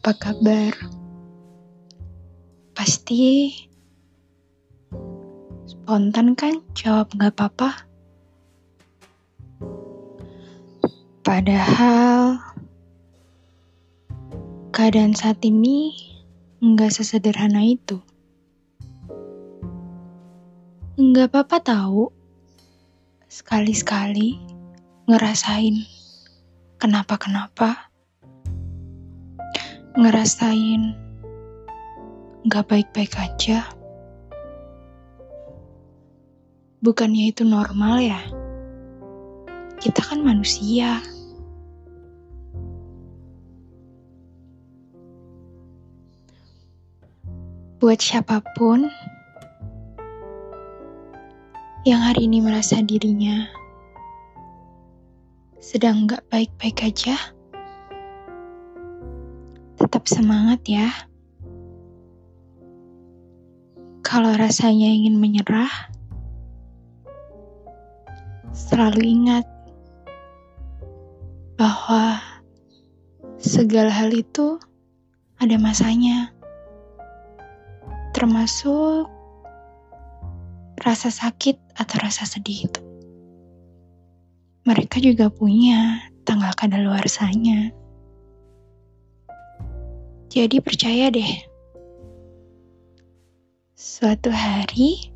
Apa kabar? Pasti spontan kan jawab gak apa-apa? Padahal keadaan saat ini nggak sesederhana itu. Nggak apa-apa tahu. Sekali-sekali ngerasain kenapa-kenapa. Ngerasain nggak baik-baik aja. Bukannya itu normal ya? Kita kan manusia. Buat siapa pun yang hari ini merasa dirinya sedang gak baik-baik aja, tetap semangat ya. Kalau rasanya ingin menyerah, selalu ingat bahwa segala hal itu ada masanya termasuk rasa sakit atau rasa sedih itu. Mereka juga punya tanggal kadaluarsanya. Jadi percaya deh, suatu hari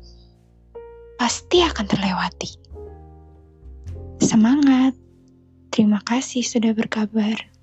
pasti akan terlewati. Semangat! Terima kasih sudah berkabar.